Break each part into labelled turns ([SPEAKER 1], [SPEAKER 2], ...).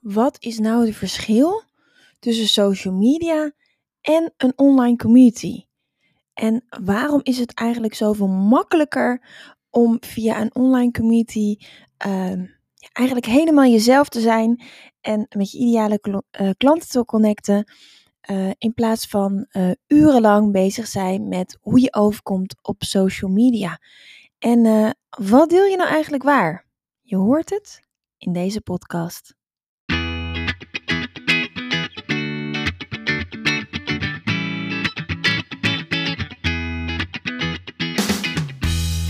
[SPEAKER 1] wat is nou het verschil tussen social media en een online community? En waarom is het eigenlijk zoveel makkelijker om via een online community ehm, eigenlijk helemaal jezelf te zijn en met je ideale uh, klanten te connecten, uh, in plaats van uh, urenlang bezig zijn met hoe je overkomt op social media? En wat deel je nou eigenlijk waar? Je hoort het in deze podcast.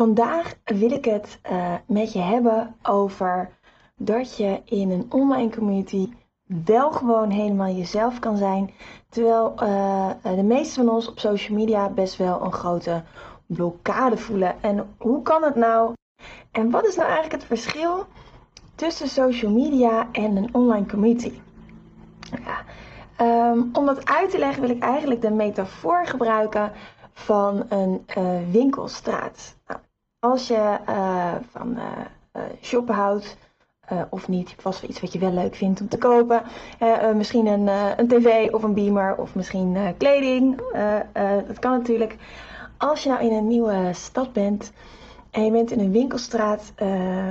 [SPEAKER 1] Vandaag wil ik het uh, met je hebben over dat je in een online community wel gewoon helemaal jezelf kan zijn. Terwijl uh, de meeste van ons op social media best wel een grote blokkade voelen. En hoe kan het nou? En wat is nou eigenlijk het verschil tussen social media en een online community? Ja, um, om dat uit te leggen wil ik eigenlijk de metafoor gebruiken van een uh, winkelstraat. Nou, als je uh, van uh, shoppen houdt, of niet, vast wel iets wat je wel leuk vindt om te kopen. misschien een, een tv of een beamer of misschien kleding. dat kan natuurlijk. Als je nou in een nieuwe stad bent en je bent in een winkelstraat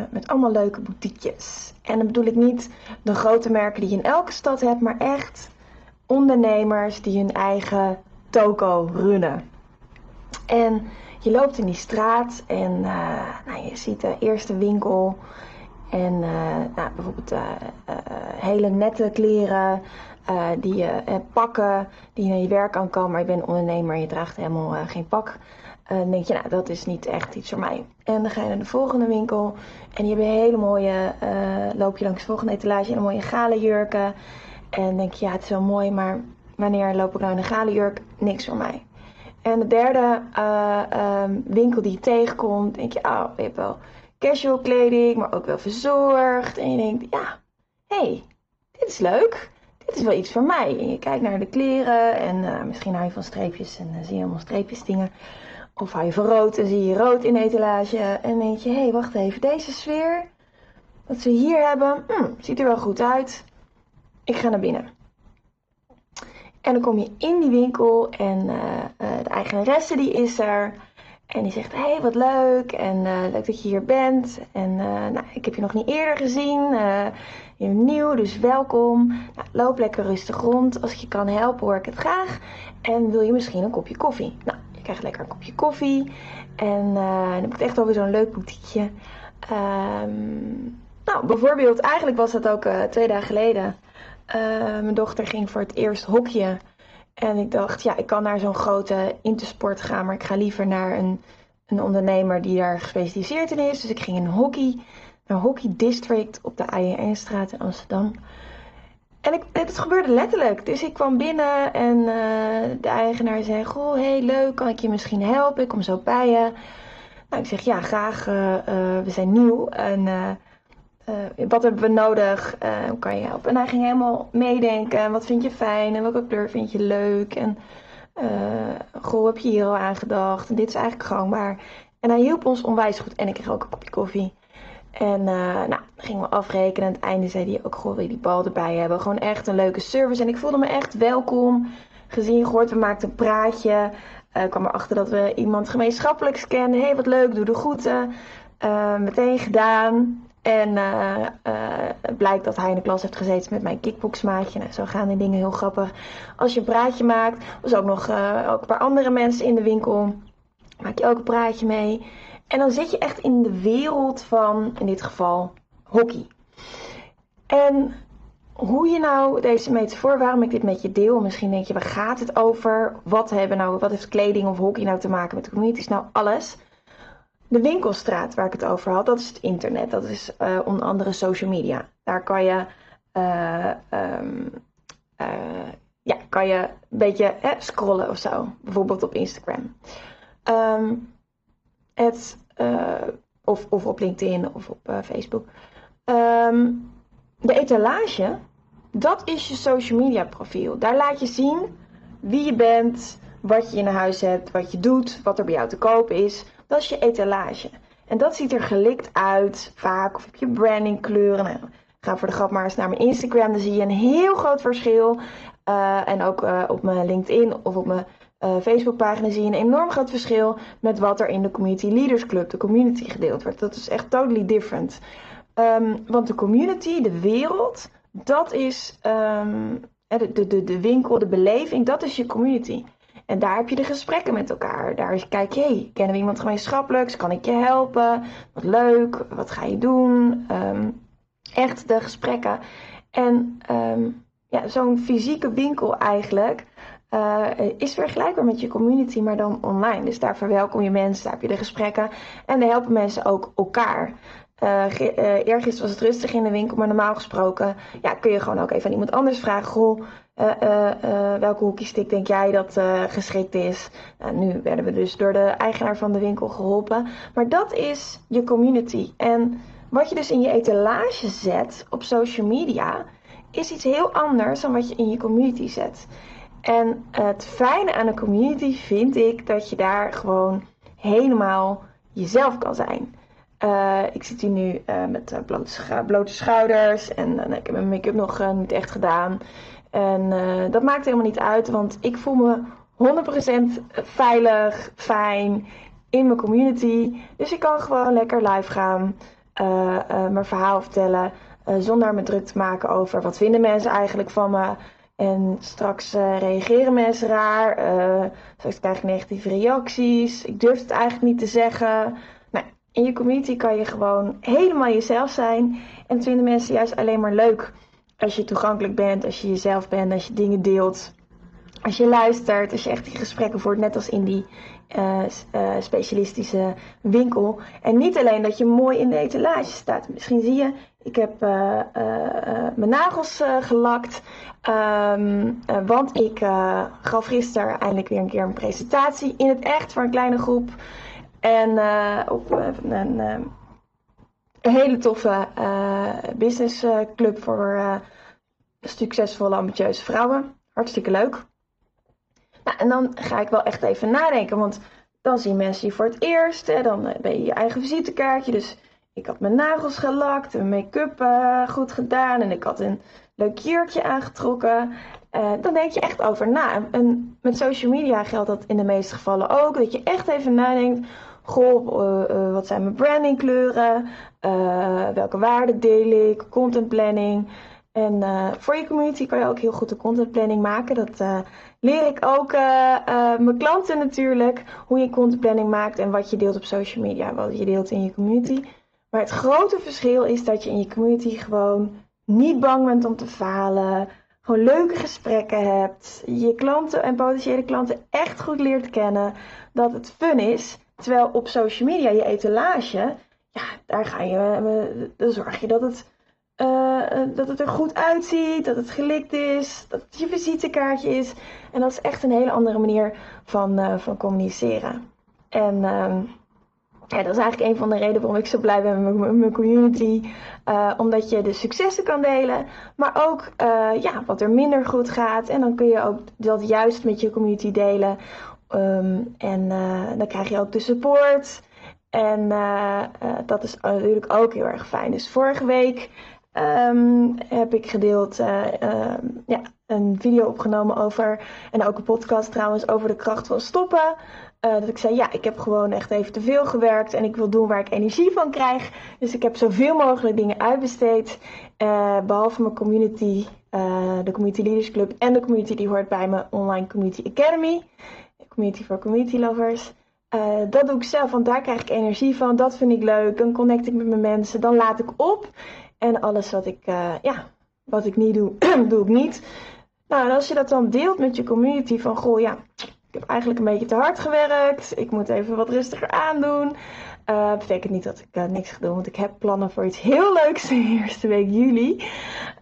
[SPEAKER 1] met allemaal leuke boutiquejes. En dan bedoel ik niet de grote merken die je in elke stad hebt, maar echt ondernemers die hun eigen toko runnen. En je loopt in die straat en uh, nou, je ziet de eerste winkel. En uh, nou, bijvoorbeeld uh, hele nette kleren die je pakken, die je naar je werk kan komen. Maar je bent ondernemer en je draagt helemaal geen pak. dan denk je, nou, dat is niet echt iets voor mij. En dan ga je naar de volgende winkel. En die hebben hele mooie, loop je langs de volgende etalage, hele mooie gale jurken. En dan denk je, ja, het is wel mooi, maar wanneer loop ik nou in een gale jurk? Niks voor mij. En de derde uh, um, winkel die je tegenkomt, denk je, oh, je hebt wel casual kleding, maar ook wel verzorgd. En je denkt, ja, hé, hey, dit is leuk. Dit is wel iets voor mij. En je kijkt naar de kleren en uh, misschien hou je van streepjes en uh, zie je allemaal streepjes dingen. Of hou je van rood en zie je rood in de etalage. En denk je, hé, hey, wacht even, deze sfeer, wat ze hier hebben, hmm, ziet er wel goed uit. Ik ga naar binnen. En dan kom je in die winkel en uh, uh, de eigenaresse die is er. En die zegt, hé, hey, wat leuk. En uh, leuk dat je hier bent. En nou, ik heb je nog niet eerder gezien. je bent nieuw, dus welkom. Nou, loop lekker rustig rond. Als ik je kan helpen, hoor ik het graag. En wil je misschien een kopje koffie? Nou, je krijgt lekker een kopje koffie. En dan heb ik echt over zo'n leuk boutiqueje. Um, nou, bijvoorbeeld, eigenlijk was dat ook twee dagen geleden. Uh, mijn dochter ging voor het eerst hockeyen. En ik dacht, ja, ik kan naar zo'n grote intersport gaan, maar ik ga liever naar een, een ondernemer die daar gespecialiseerd in is. Dus ik ging in hockey, naar Hockey District op de IJnstraat in Amsterdam. En ik, het gebeurde letterlijk. Dus ik kwam binnen en uh, de eigenaar zei: Goh, hey, leuk, kan ik je misschien helpen? Ik kom zo bij je. Nou, ik zeg ja, graag. Uh, we zijn nieuw. En uh, wat hebben we nodig? Uh, hoe kan je helpen? En hij ging helemaal meedenken. Wat vind je fijn? En welke kleur vind je leuk? En uh, goh, heb je hier al aan gedacht? En dit is eigenlijk gangbaar. En hij hielp ons onwijs goed. En ik kreeg ook een kopje koffie. En nou, gingen we afrekenen. Aan het einde zei hij ook, goh, wil je die bal erbij hebben? Gewoon echt een leuke service. En ik voelde me echt welkom. Gezien, gehoord, we maakten een praatje. Ik kwam erachter dat we iemand gemeenschappelijks kenden. Hé, hey, wat leuk, doe de groeten. meteen gedaan. En uh, blijkt dat hij in de klas heeft gezeten met mijn kickboxmaatje. Nou, zo gaan die dingen heel grappig. Als je een praatje maakt, was ook nog uh, ook een paar andere mensen in de winkel. Maak je ook een praatje mee. En dan zit je echt in de wereld van, in dit geval, hockey. En hoe je nou deze metafoor, waarom ik dit met je deel, misschien denk je, waar gaat het over? Wat, hebben nou, wat heeft kleding of hockey nou te maken met de communities? Nou, alles. De winkelstraat waar ik het over had, dat is het internet. Dat is uh, onder andere social media. Daar kan je, uh, um, uh, ja, kan je een beetje scrollen of zo. Bijvoorbeeld op Instagram. Um, het, of, of op LinkedIn of op Facebook. Um, de etalage, dat is je social media profiel. Daar laat je zien wie je bent, wat je in huis hebt, wat je doet, wat er bij jou te koop is. Dat is je etalage. En dat ziet er gelikt uit, vaak. Of heb je brandingkleuren. Nou, ga voor de grap maar eens naar mijn Instagram. Dan zie je een heel groot verschil. Uh, en ook uh, op mijn LinkedIn of op mijn uh, Facebookpagina zie je een enorm groot verschil met wat er in de Community Leaders Club, de community, gedeeld wordt. Dat is echt totally different. Um, want de community, de wereld, dat is um, de, de, de winkel, de beleving, dat is je community. En daar heb je de gesprekken met elkaar. Daar kijk je, hey, kennen we iemand gemeenschappelijks? Kan ik je helpen? Wat leuk, wat ga je doen? Um, echt de gesprekken. En um, ja, zo'n fysieke winkel eigenlijk uh, is vergelijkbaar met je community, maar dan online. Dus daar verwelkom je mensen, daar heb je de gesprekken. En daar helpen mensen ook elkaar. Uh, eergisteren was het rustig in de winkel, maar normaal gesproken ja, kun je gewoon ook even aan iemand anders vragen. Goh, uh, welke hoekjestick denk jij dat geschikt is? Nou, nu werden we dus door de eigenaar van de winkel geholpen. Maar dat is je community. En wat je dus in je etalage zet op social media, is iets heel anders dan wat je in je community zet. En het fijne aan een community vind ik dat je daar gewoon helemaal jezelf kan zijn. Ik zit hier nu met blote, blote, schouders en ik heb mijn make-up nog niet echt gedaan. En dat maakt helemaal niet uit, want ik voel me 100% veilig, fijn in mijn community. Dus ik kan gewoon lekker live gaan, mijn verhaal vertellen, zonder me druk te maken over wat vinden mensen eigenlijk van me. En straks reageren mensen raar, straks krijg ik negatieve reacties. Ik durf het eigenlijk niet te zeggen. In je community kan je gewoon helemaal jezelf zijn. En vinden mensen juist alleen maar leuk als je toegankelijk bent, als je jezelf bent, als je dingen deelt. Als je luistert, als je echt die gesprekken voert, net als in die uh, uh, specialistische winkel. En niet alleen dat je mooi in de etalage staat. Misschien zie je, ik heb uh, mijn nagels gelakt. Um, want ik gaf gisteren eindelijk weer een keer een presentatie in het echt voor een kleine groep. En op een, een, hele toffe uh, businessclub voor succesvolle, ambitieuze vrouwen. Hartstikke leuk. Nou, en dan ga ik wel echt even nadenken, want dan zien mensen je voor het eerst. Hè, dan ben je je eigen visitekaartje. Dus ik had mijn nagels gelakt, mijn make-up goed gedaan en ik had een leuk jurkje aangetrokken. Dan denk je echt over na. En met social media geldt dat in de meeste gevallen ook. Dat je echt even nadenkt goh, uh, uh, wat zijn mijn brandingkleuren, uh, welke waarden deel ik, content planning. En voor je community kan je ook heel goed de content planning maken. Dat leer ik ook mijn klanten natuurlijk. Hoe je content planning maakt en wat je deelt op social media, wat je deelt in je community. Maar het grote verschil is dat je in je community gewoon niet bang bent om te falen. Gewoon leuke gesprekken hebt. Je klanten en potentiële klanten echt goed leert kennen. Dat het fun is. Terwijl op social media, je etalage, ja, daar ga je, eh, dan zorg je dat het, uh, dat het er goed uitziet, dat het gelikt is, dat het je visitekaartje is. En dat is echt een hele andere manier van, van communiceren. En uh, ja, dat is eigenlijk een van de redenen waarom ik zo blij ben met mijn, mijn community. Omdat je de successen kan delen, maar ook ja, wat er minder goed gaat. En dan kun je ook dat juist met je community delen Um, en uh, dan krijg je ook de support. En uh, uh, dat is natuurlijk ook heel erg fijn. Dus vorige week um, heb ik gedeeld ja, een video opgenomen over, en ook een podcast trouwens, over de kracht van stoppen. dat ik zei, ja, ik heb gewoon echt even te veel gewerkt en ik wil doen waar ik energie van krijg. Dus ik heb zoveel mogelijk dingen uitbesteed. behalve mijn community, de Community Leaders Club en de community die hoort bij mijn Online Community Academy. Community for Community Lovers. Uh, dat doe ik zelf, want daar krijg ik energie van. Dat vind ik leuk. Dan connect ik met mijn mensen. Dan laat ik op. En alles wat ik, uh, ja, wat ik niet doe, doe ik niet. Nou, en als je dat dan deelt met je community van, goh, ja, ik heb eigenlijk een beetje te hard gewerkt. Ik moet even wat rustiger aandoen. Uh, betekent niet dat ik niks ga doen, want ik heb plannen voor iets heel leuks in de eerste week juli.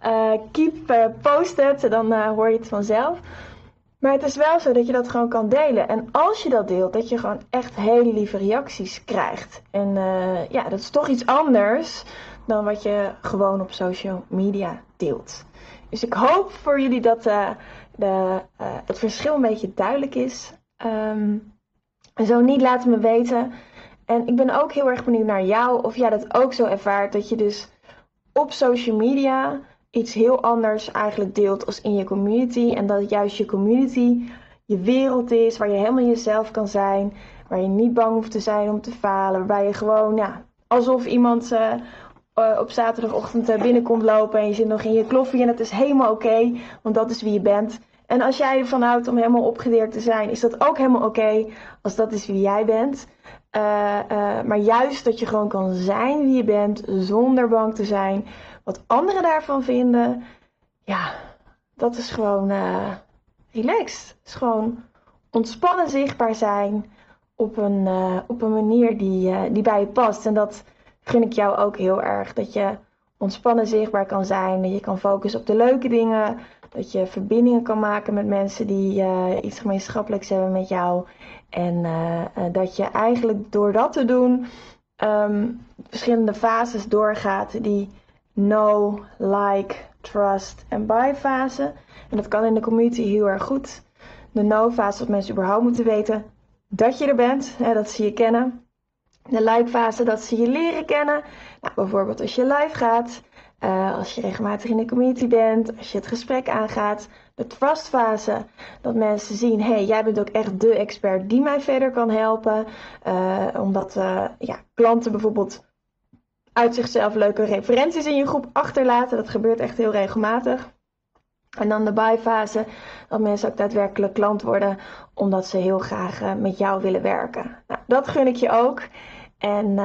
[SPEAKER 1] Uh, keep posted, dan hoor je het vanzelf. Maar het is wel zo dat je dat gewoon kan delen. En als je dat deelt, dat je gewoon echt hele lieve reacties krijgt. En ja, dat is toch iets anders dan wat je gewoon op social media deelt. Dus ik hoop voor jullie dat de, het verschil een beetje duidelijk is. Um, zo niet, laat me weten. En ik ben ook heel erg benieuwd naar jou of jij dat ook zo ervaart. Dat je dus op social media iets heel anders eigenlijk deelt als in je community. En dat juist je community je wereld is waar je helemaal jezelf kan zijn. Waar je niet bang hoeft te zijn om te falen. Waarbij je gewoon, ja, alsof iemand uh, op zaterdagochtend uh, binnenkomt lopen en je zit nog in je kloffie. En dat is helemaal oké, want dat is wie je bent. En als jij ervan houdt om helemaal opgedeerd te zijn, is dat ook helemaal oké als dat is wie jij bent. Maar juist dat je gewoon kan zijn wie je bent, zonder bang te zijn. Wat anderen daarvan vinden, ja, dat is gewoon uh, relaxed. Het is gewoon ontspannen zichtbaar zijn op een, op een manier die, die bij je past. En dat gun ik jou ook heel erg. Dat je ontspannen zichtbaar kan zijn. Dat je kan focussen op de leuke dingen. Dat je verbindingen kan maken met mensen die iets gemeenschappelijks hebben met jou. En dat je eigenlijk door dat te doen um, verschillende fases doorgaat. Die know, like, trust en buy fase. En dat kan in de community heel erg goed. De know fase dat mensen überhaupt moeten weten dat je er bent. Hè, dat ze je kennen. De like fase dat ze je leren kennen. Nou, bijvoorbeeld als je live gaat. Uh, als je regelmatig in de community bent, als je het gesprek aangaat, de trustfase, dat mensen zien, hé, hey, jij bent ook echt de expert die mij verder kan helpen. Uh, omdat uh, ja, klanten bijvoorbeeld uit zichzelf leuke referenties in je groep achterlaten. Dat gebeurt echt heel regelmatig. En dan de buy-fase, dat mensen ook daadwerkelijk klant worden, omdat ze heel graag met jou willen werken. Nou, dat gun ik je ook. En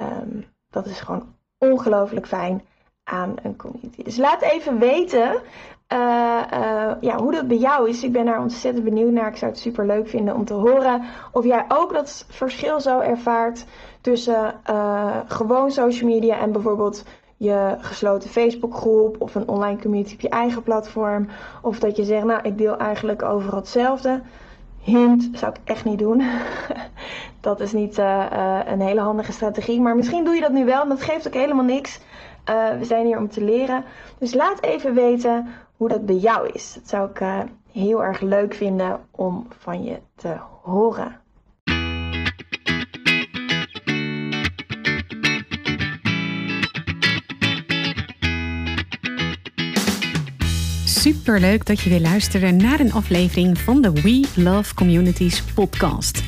[SPEAKER 1] um, dat is gewoon ongelooflijk fijn aan een community. Dus laat even weten uh, uh, ja, hoe dat bij jou is. Ik ben daar ontzettend benieuwd naar. Ik zou het super leuk vinden om te horen of jij ook dat verschil zo ervaart tussen uh, gewoon social media en bijvoorbeeld je gesloten Facebookgroep of een online community op je eigen platform. Of dat je zegt, nou, ik deel eigenlijk overal hetzelfde. Hint, zou ik echt niet doen. dat is niet een hele handige strategie. Maar misschien doe je dat nu wel en dat geeft ook helemaal niks. Uh, we zijn hier om te leren. Dus laat even weten hoe dat bij jou is. Dat zou ik uh, heel erg leuk vinden om van je te horen.
[SPEAKER 2] Super leuk dat je weer luisterde naar een aflevering van de We Love Communities podcast.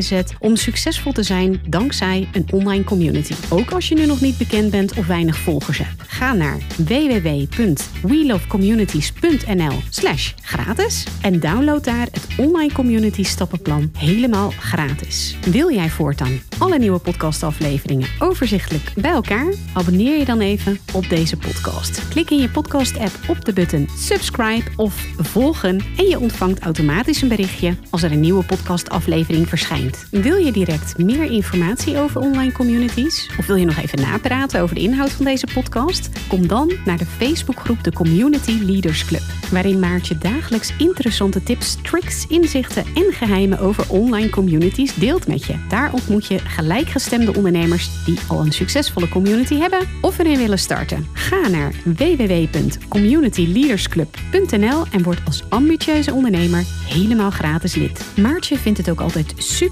[SPEAKER 2] zet om succesvol te zijn dankzij een online community. Ook als je nu nog niet bekend bent of weinig volgers hebt. Ga naar www.welovecommunities.nl/slash gratis en download daar het online community stappenplan helemaal gratis. Wil jij voortaan alle nieuwe podcastafleveringen overzichtelijk bij elkaar? Abonneer je dan even op deze podcast. Klik in je podcast-app op de button subscribe of volgen en je ontvangt automatisch een berichtje als er een nieuwe podcastaflevering verschijnt. Wil je direct meer informatie over online communities? Of wil je nog even napraten over de inhoud van deze podcast? Kom dan naar de Facebookgroep de Community Leaders Club. Waarin Maartje dagelijks interessante tips, tricks, inzichten en geheimen over online communities deelt met je. Daar ontmoet je gelijkgestemde ondernemers die al een succesvolle community hebben of erin willen starten. Ga naar www.communityleadersclub.nl en word als ambitieuze ondernemer helemaal gratis lid. Maartje vindt het ook altijd super